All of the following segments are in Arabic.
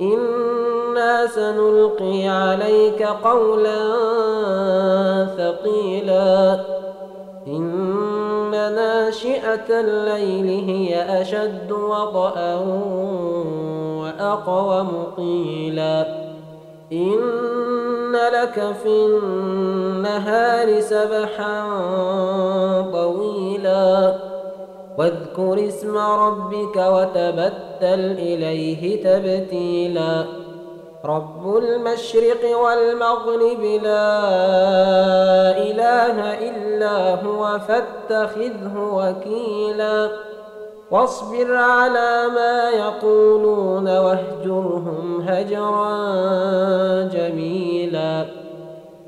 إنا سنلقي عليك قولا ثقيلا إن ناشئة الليل هي أشد وطأ وأقوم قيلا إن لك في النهار سبحا طويلا واذكر اسم ربك وتبتل إليه تبتيلا. رب المشرق والمغرب لا إله إلا هو فاتخذه وكيلا. واصبر على ما يقولون واهجرهم هجرا جميلا.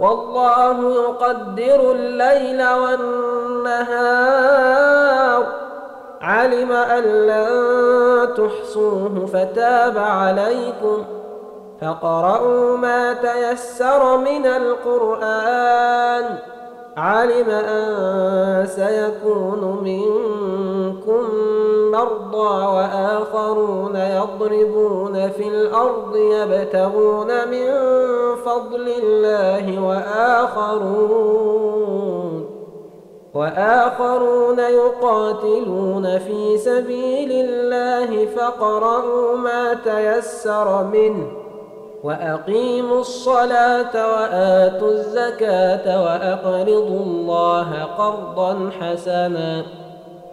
والله يقدر الليل والنهار. علم أن لن تحصوه فتاب عليكم. فقرأوا ما تيسر من القرآن. علم أن سيكون منكم مرضى وآخرون يضربون في الأرض يبتغون من فضل الله وآخرون وآخرون يقاتلون في سبيل الله فقرأوا ما تيسر منه وأقيموا الصلاة وآتوا الزكاة وأقرضوا الله قرضا حسنا